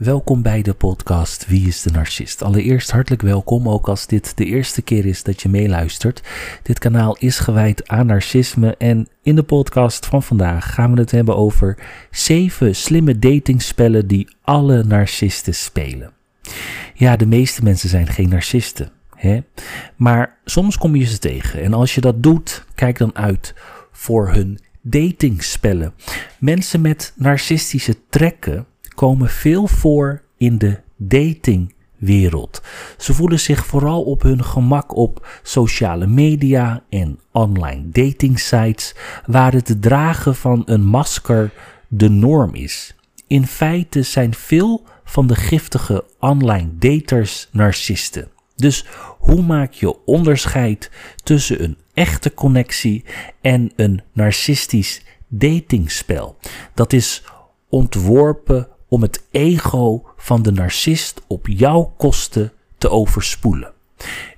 Welkom bij de podcast Wie is de Narcist? Allereerst hartelijk welkom, ook als dit de eerste keer is dat je meeluistert. Dit kanaal is gewijd aan narcisme en in de podcast van vandaag gaan we het hebben over 7 slimme datingspellen die alle narcisten spelen. Ja, de meeste mensen zijn geen narcisten, hè? maar soms kom je ze tegen en als je dat doet, kijk dan uit voor hun datingspellen. Mensen met narcistische trekken komen veel voor in de datingwereld. Ze voelen zich vooral op hun gemak op sociale media en online datingsites, waar het dragen van een masker de norm is. In feite zijn veel van de giftige online daters narcisten. Dus hoe maak je onderscheid tussen een echte connectie en een narcistisch datingspel? Dat is ontworpen om het ego van de narcist op jouw kosten te overspoelen.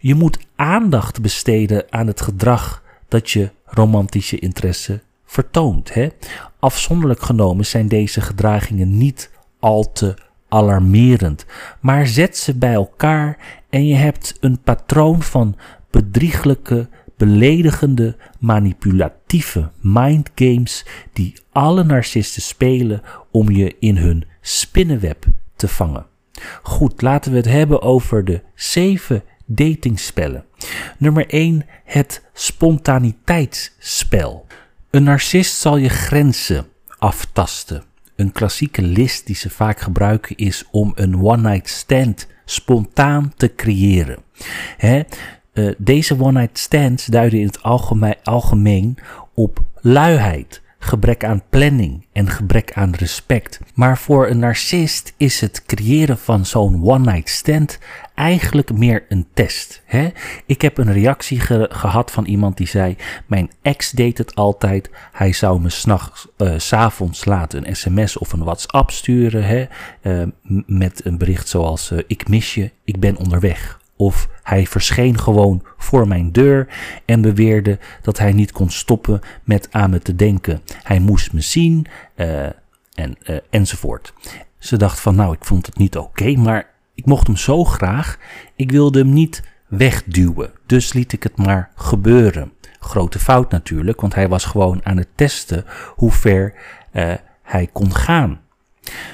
Je moet aandacht besteden aan het gedrag dat je romantische interesse vertoont. Hè? Afzonderlijk genomen zijn deze gedragingen niet al te alarmerend, maar zet ze bij elkaar en je hebt een patroon van bedrieglijke, beledigende, manipulatieve mindgames die alle narcisten spelen om je in hun spinnenweb te vangen. Goed, laten we het hebben over de zeven datingspellen. Nummer 1, het spontaniteitsspel. Een narcist zal je grenzen aftasten. Een klassieke list die ze vaak gebruiken is om een one-night stand spontaan te creëren. Hè? Uh, deze one-night stands duiden in het algemeen, algemeen op luiheid, gebrek aan planning en gebrek aan respect. Maar voor een narcist is het creëren van zo'n one-night stand eigenlijk meer een test. Hè? Ik heb een reactie gehad van iemand die zei: Mijn ex deed het altijd. Hij zou me s'nachts, uh, s'avonds laten een sms of een WhatsApp sturen. Hè? Uh, met een bericht zoals: uh, Ik mis je, ik ben onderweg. Of hij verscheen gewoon voor mijn deur en beweerde dat hij niet kon stoppen met aan me te denken. Hij moest me zien uh, en, uh, enzovoort. Ze dacht van nou, ik vond het niet oké, maar ik mocht hem zo graag. Ik wilde hem niet wegduwen, dus liet ik het maar gebeuren. Grote fout natuurlijk, want hij was gewoon aan het testen hoe ver uh, hij kon gaan.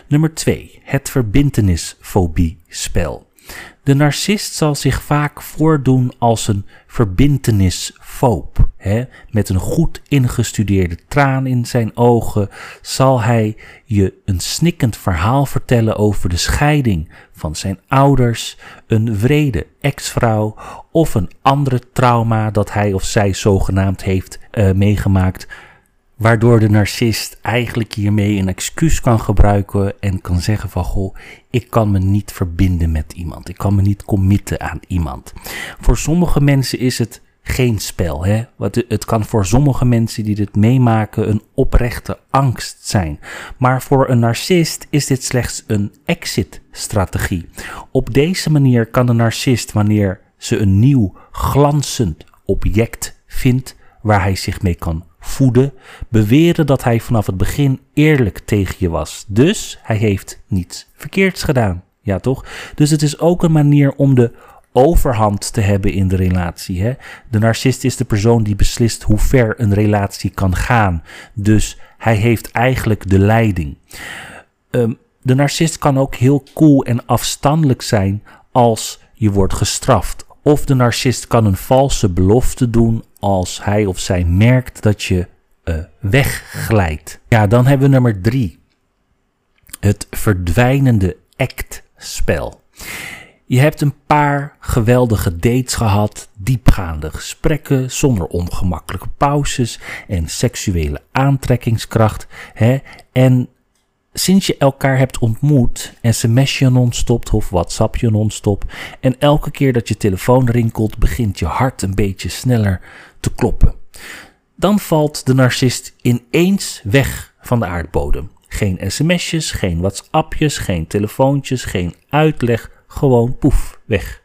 Nummer 2. Het verbintenisfobie spel. De narcist zal zich vaak voordoen als een verbintenisfoob. Hè? Met een goed ingestudeerde traan in zijn ogen zal hij je een snikkend verhaal vertellen over de scheiding van zijn ouders, een vrede ex-vrouw of een andere trauma dat hij of zij zogenaamd heeft uh, meegemaakt Waardoor de narcist eigenlijk hiermee een excuus kan gebruiken en kan zeggen van goh, ik kan me niet verbinden met iemand. Ik kan me niet committen aan iemand. Voor sommige mensen is het geen spel. Hè? Het kan voor sommige mensen die dit meemaken een oprechte angst zijn. Maar voor een narcist is dit slechts een exit-strategie. Op deze manier kan de narcist, wanneer ze een nieuw glanzend object vindt waar hij zich mee kan voeden, beweren dat hij vanaf het begin eerlijk tegen je was. Dus hij heeft niets verkeerds gedaan. Ja, toch? Dus het is ook een manier om de overhand te hebben in de relatie. Hè? De narcist is de persoon die beslist hoe ver een relatie kan gaan. Dus hij heeft eigenlijk de leiding. Um, de narcist kan ook heel cool en afstandelijk zijn als je wordt gestraft. Of de narcist kan een valse belofte doen als hij of zij merkt dat je uh, wegglijdt. Ja, dan hebben we nummer drie. Het verdwijnende act-spel. Je hebt een paar geweldige dates gehad, diepgaande gesprekken zonder ongemakkelijke pauzes en seksuele aantrekkingskracht. Hè? En sinds je elkaar hebt ontmoet, sms je non-stop of WhatsApp je non-stop. En elke keer dat je telefoon rinkelt, begint je hart een beetje sneller te kloppen. Dan valt de narcist ineens weg van de aardbodem. Geen sms'jes, geen WhatsAppjes, geen telefoontjes, geen uitleg, gewoon poef, weg.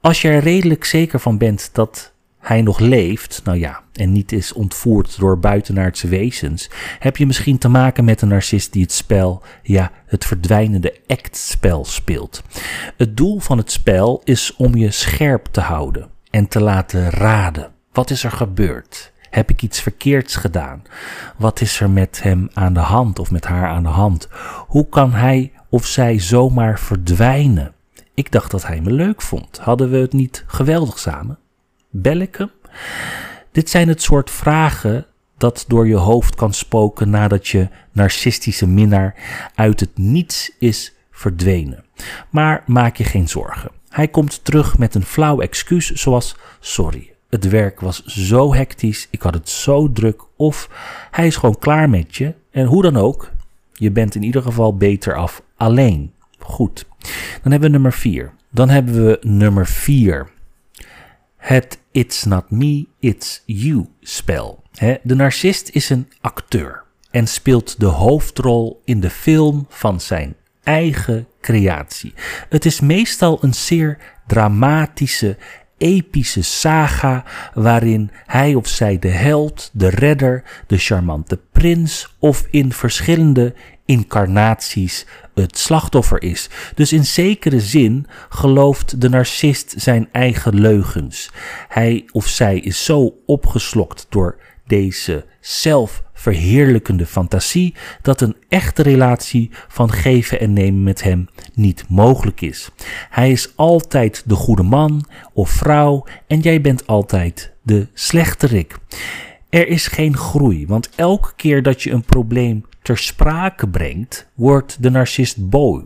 Als je er redelijk zeker van bent dat hij nog leeft, nou ja, en niet is ontvoerd door buitenaardse wezens, heb je misschien te maken met een narcist die het spel, ja, het verdwijnende actspel speelt. Het doel van het spel is om je scherp te houden en te laten raden. Wat is er gebeurd? Heb ik iets verkeerds gedaan? Wat is er met hem aan de hand of met haar aan de hand? Hoe kan hij of zij zomaar verdwijnen? Ik dacht dat hij me leuk vond. Hadden we het niet geweldig samen? Bel ik hem? Dit zijn het soort vragen dat door je hoofd kan spoken nadat je narcistische minnaar uit het niets is verdwenen. Maar maak je geen zorgen. Hij komt terug met een flauw excuus zoals sorry, het werk was zo hectisch, ik had het zo druk of hij is gewoon klaar met je en hoe dan ook, je bent in ieder geval beter af alleen. Goed. Dan hebben we nummer 4. Dan hebben we nummer 4. Het It's Not Me, It's You spel. De narcist is een acteur en speelt de hoofdrol in de film van zijn eigen creatie. Het is meestal een zeer dramatische, epische saga waarin hij of zij de held, de redder, de charmante prins of in verschillende incarnaties het slachtoffer is. Dus in zekere zin gelooft de narcist zijn eigen leugens. Hij of zij is zo opgeslokt door deze zelfverheerlijkende fantasie dat een echte relatie van geven en nemen met hem niet mogelijk is. Hij is altijd de goede man of vrouw en jij bent altijd de slechterik. Er is geen groei, want elke keer dat je een probleem ter sprake brengt, wordt de narcist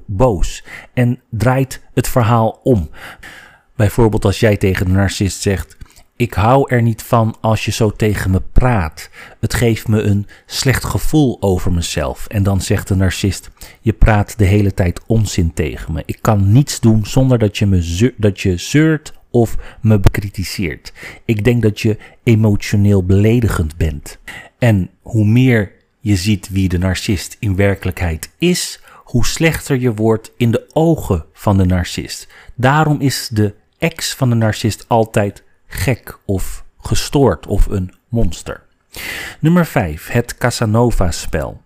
boos en draait het verhaal om. Bijvoorbeeld als jij tegen de narcist zegt: Ik hou er niet van als je zo tegen me praat. Het geeft me een slecht gevoel over mezelf. En dan zegt de narcist: Je praat de hele tijd onzin tegen me. Ik kan niets doen zonder dat je, me dat je zeurt of me bekritiseert. Ik denk dat je emotioneel beledigend bent. En hoe meer je ziet wie de narcist in werkelijkheid is, hoe slechter je wordt in de ogen van de narcist. Daarom is de ex van de narcist altijd gek of gestoord of een monster. Nummer 5. Het Casanova-spel.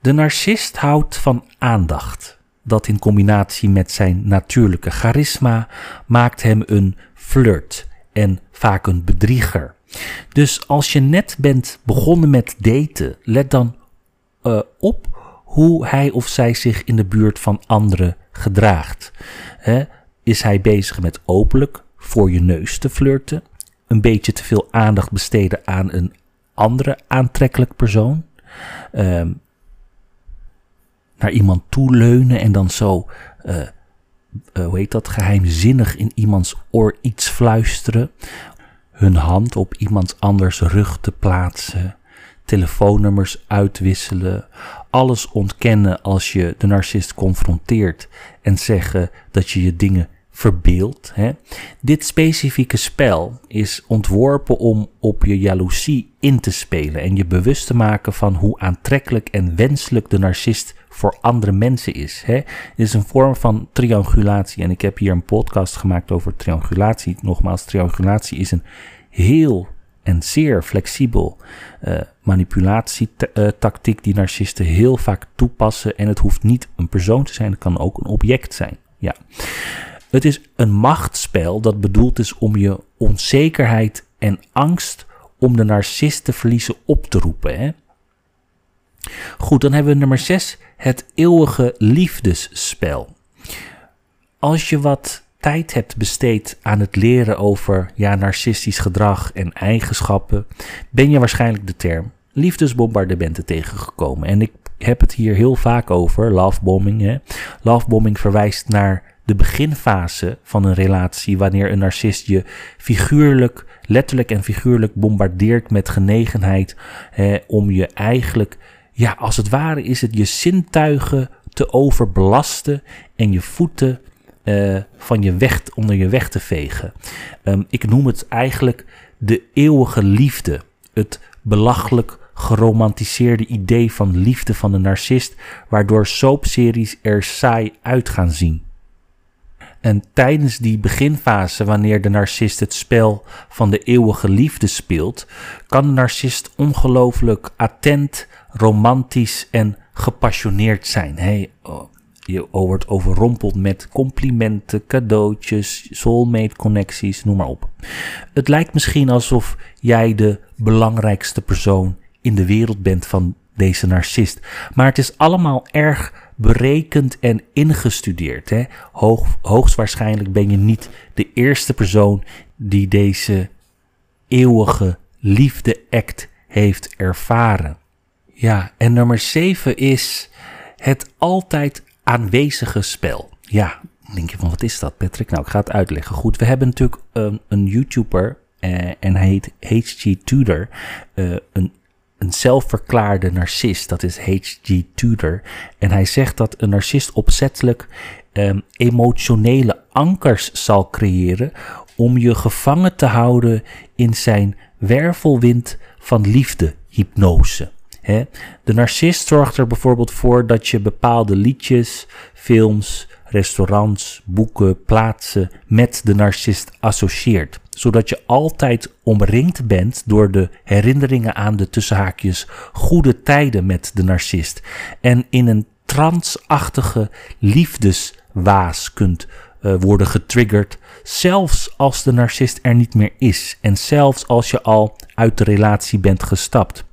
De narcist houdt van aandacht. Dat in combinatie met zijn natuurlijke charisma maakt hem een flirt en vaak een bedrieger. Dus als je net bent begonnen met daten, let dan uh, op hoe hij of zij zich in de buurt van anderen gedraagt. is hij bezig met openlijk voor je neus te flirten? Een beetje te veel aandacht besteden aan een andere aantrekkelijk persoon? Uh, naar iemand toe leunen en dan zo, uh, hoe heet dat, geheimzinnig in iemands oor iets fluisteren? hun hand op iemand anders rug te plaatsen, telefoonnummers uitwisselen, alles ontkennen als je de narcist confronteert en zeggen dat je je dingen verbeeldt. Hè? Dit specifieke spel is ontworpen om op je jaloezie in te spelen en je bewust te maken van hoe aantrekkelijk en wenselijk de narcist voor andere mensen is. Hè? Het is een vorm van triangulatie. En ik heb hier een podcast gemaakt over triangulatie. Nogmaals, triangulatie is een heel en zeer flexibel uh, manipulatietactiek die narcisten heel vaak toepassen. En het hoeft niet een persoon te zijn, het kan ook een object zijn. Ja. Het is een machtsspel dat bedoeld is om je onzekerheid en angst om de narcist te verliezen op te roepen. Hè? Goed, dan hebben we nummer 6, het eeuwige liefdesspel. Als je wat tijd hebt besteed aan het leren over ja, narcistisch gedrag en eigenschappen, ben je waarschijnlijk de term liefdesbombardementen tegengekomen. En ik heb het hier heel vaak over, lovebombing. Lovebombing verwijst naar de beginfase van een relatie, wanneer een narcist je figuurlijk, letterlijk en figuurlijk bombardeert met genegenheid, hè, om je eigenlijk ja, als het ware is het je zintuigen te overbelasten en je voeten uh, van je weg, onder je weg te vegen. Um, ik noem het eigenlijk de eeuwige liefde. Het belachelijk geromantiseerde idee van liefde van de narcist, waardoor soapseries er saai uit gaan zien. En tijdens die beginfase, wanneer de narcist het spel van de eeuwige liefde speelt, kan de narcist ongelooflijk attent, romantisch en gepassioneerd zijn. Oh, je wordt overrompeld met complimenten, cadeautjes, soulmate connecties, noem maar op. Het lijkt misschien alsof jij de belangrijkste persoon in de wereld bent van deze narcist. Maar het is allemaal erg berekend en ingestudeerd. Hè? Hoog, hoogstwaarschijnlijk ben je niet de eerste persoon die deze eeuwige liefde-act heeft ervaren. Ja, en nummer 7 is het altijd aanwezige spel. Ja, denk je van wat is dat Patrick? Nou, ik ga het uitleggen. Goed, we hebben natuurlijk een, een YouTuber uh, en hij heet HG Tudor. Uh, een een zelfverklaarde narcist, dat is H.G. Tudor. En hij zegt dat een narcist opzettelijk um, emotionele ankers zal creëren om je gevangen te houden in zijn wervelwind van liefde, hypnose. De narcist zorgt er bijvoorbeeld voor dat je bepaalde liedjes, films, restaurants, boeken, plaatsen met de narcist associeert. Zodat je altijd omringd bent door de herinneringen aan de tussenhaakjes goede tijden met de narcist. En in een transachtige liefdeswaas kunt uh, worden getriggerd, zelfs als de narcist er niet meer is en zelfs als je al uit de relatie bent gestapt.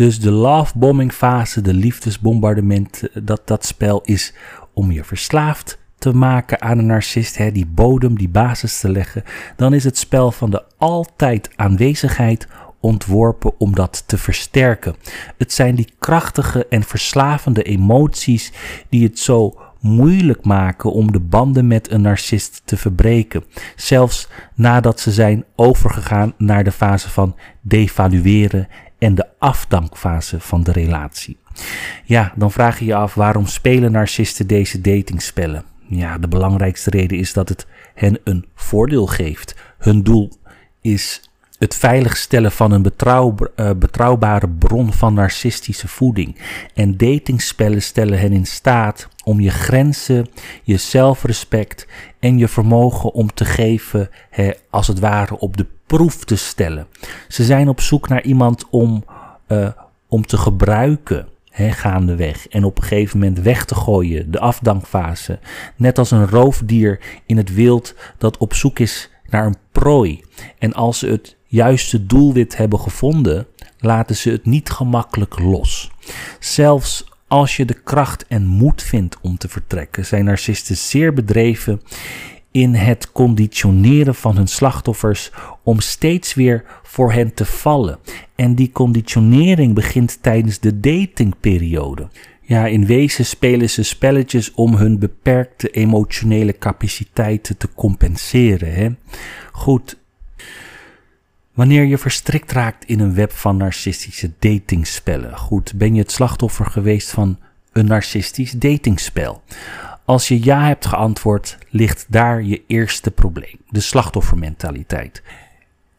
Dus de love bombing fase, de liefdesbombardement, eh, dat, dat spel is om je verslaafd te maken aan een narcist, hè, die bodem, die basis te leggen, dan is het spel van de altijd aanwezigheid ontworpen om dat te versterken. Het zijn die krachtige en verslavende emoties die het zo moeilijk maken om de banden met een narcist te verbreken, zelfs nadat ze zijn overgegaan naar de fase van devalueren en de afdankfase van de relatie. Ja, dan vraag je je af waarom spelen narcisten deze datingspellen? Ja, de belangrijkste reden is dat het hen een voordeel geeft. Hun doel is het veiligstellen van een eh, betrouwbare bron van narcistische voeding. En datingspellen stellen hen in staat om je grenzen, je zelfrespect en je vermogen om te geven, als het ware, op de proef te stellen. Ze zijn op zoek naar iemand om, uh, om te gebruiken. He, gaandeweg. En op een gegeven moment weg te gooien, de afdankfase. Net als een roofdier in het wild dat op zoek is naar een prooi. En als ze het juiste doelwit hebben gevonden, laten ze het niet gemakkelijk los. Zelfs als je de kracht en moed vindt om te vertrekken, zijn narcisten zeer bedreven in het conditioneren van hun slachtoffers om steeds weer voor hen te vallen. En die conditionering begint tijdens de datingperiode. Ja, in wezen spelen ze spelletjes om hun beperkte emotionele capaciteiten te compenseren. Hè? Goed, Wanneer je verstrikt raakt in een web van narcistische datingspellen. Goed, ben je het slachtoffer geweest van een narcistisch datingspel? Als je ja hebt geantwoord, ligt daar je eerste probleem: de slachtoffermentaliteit.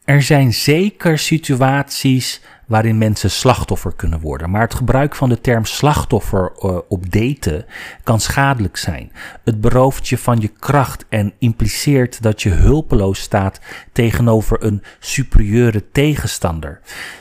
Er zijn zeker situaties waarin mensen slachtoffer kunnen worden. Maar het gebruik van de term slachtoffer uh, op daten kan schadelijk zijn. Het berooft je van je kracht en impliceert dat je hulpeloos staat tegenover een superieure tegenstander.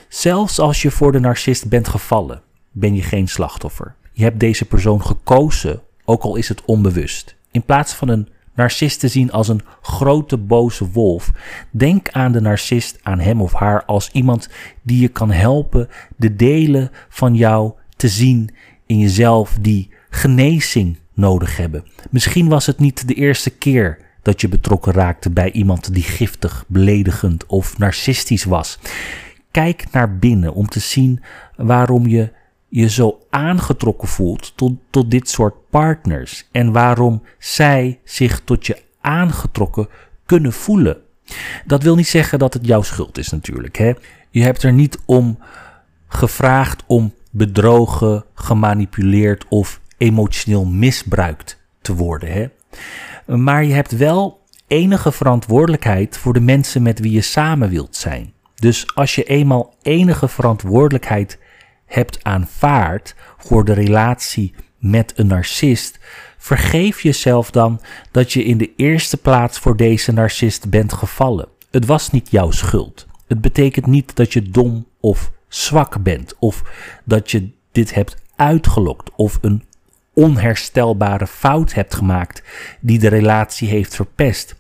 Zelfs als je voor de narcist bent gevallen, ben je geen slachtoffer. Je hebt deze persoon gekozen, ook al is het onbewust. In plaats van een narcist te zien als een grote boze wolf. Denk aan de narcist, aan hem of haar, als iemand die je kan helpen de delen van jou te zien in jezelf die genezing nodig hebben. Misschien was het niet de eerste keer dat je betrokken raakte bij iemand die giftig, beledigend of narcistisch was. Kijk naar binnen om te zien waarom je je zo aangetrokken voelt tot, tot dit soort partners en waarom zij zich tot je aangetrokken kunnen voelen. Dat wil niet zeggen dat het jouw schuld is natuurlijk. Hè? Je hebt er niet om gevraagd om bedrogen, gemanipuleerd of emotioneel misbruikt te worden. Hè? Maar je hebt wel enige verantwoordelijkheid voor de mensen met wie je samen wilt zijn. Dus als je eenmaal enige verantwoordelijkheid hebt aanvaard voor de relatie met een narcist, vergeef jezelf dan dat je in de eerste plaats voor deze narcist bent gevallen. Het was niet jouw schuld. Het betekent niet dat je dom of zwak bent of dat je dit hebt uitgelokt of een onherstelbare fout hebt gemaakt die de relatie heeft verpest.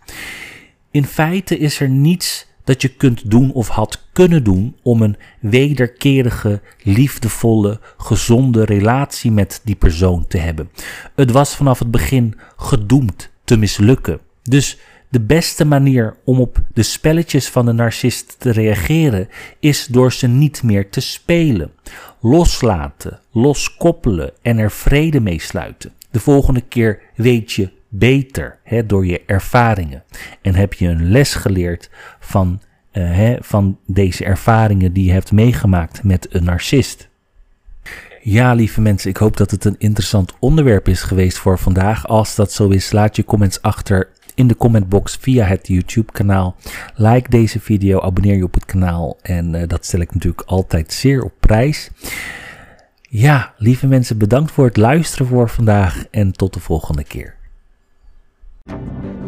In feite is er niets dat je kunt doen of had kunnen doen om een wederkerige, liefdevolle, gezonde relatie met die persoon te hebben. Het was vanaf het begin gedoemd te mislukken. Dus de beste manier om op de spelletjes van de narcist te reageren is door ze niet meer te spelen. Loslaten, loskoppelen en er vrede mee sluiten. De volgende keer weet je beter hè, door je ervaringen. En heb je een les geleerd van, uh, hè, van deze ervaringen die je hebt meegemaakt met een narcist. Ja, lieve mensen, ik hoop dat het een interessant onderwerp is geweest voor vandaag. Als dat zo is, laat je comments achter in de commentbox via het YouTube-kanaal. Like deze video, abonneer je op het kanaal en uh, dat stel ik natuurlijk altijd zeer op prijs. Ja, lieve mensen, bedankt voor het luisteren voor vandaag en tot de volgende keer. Thank you.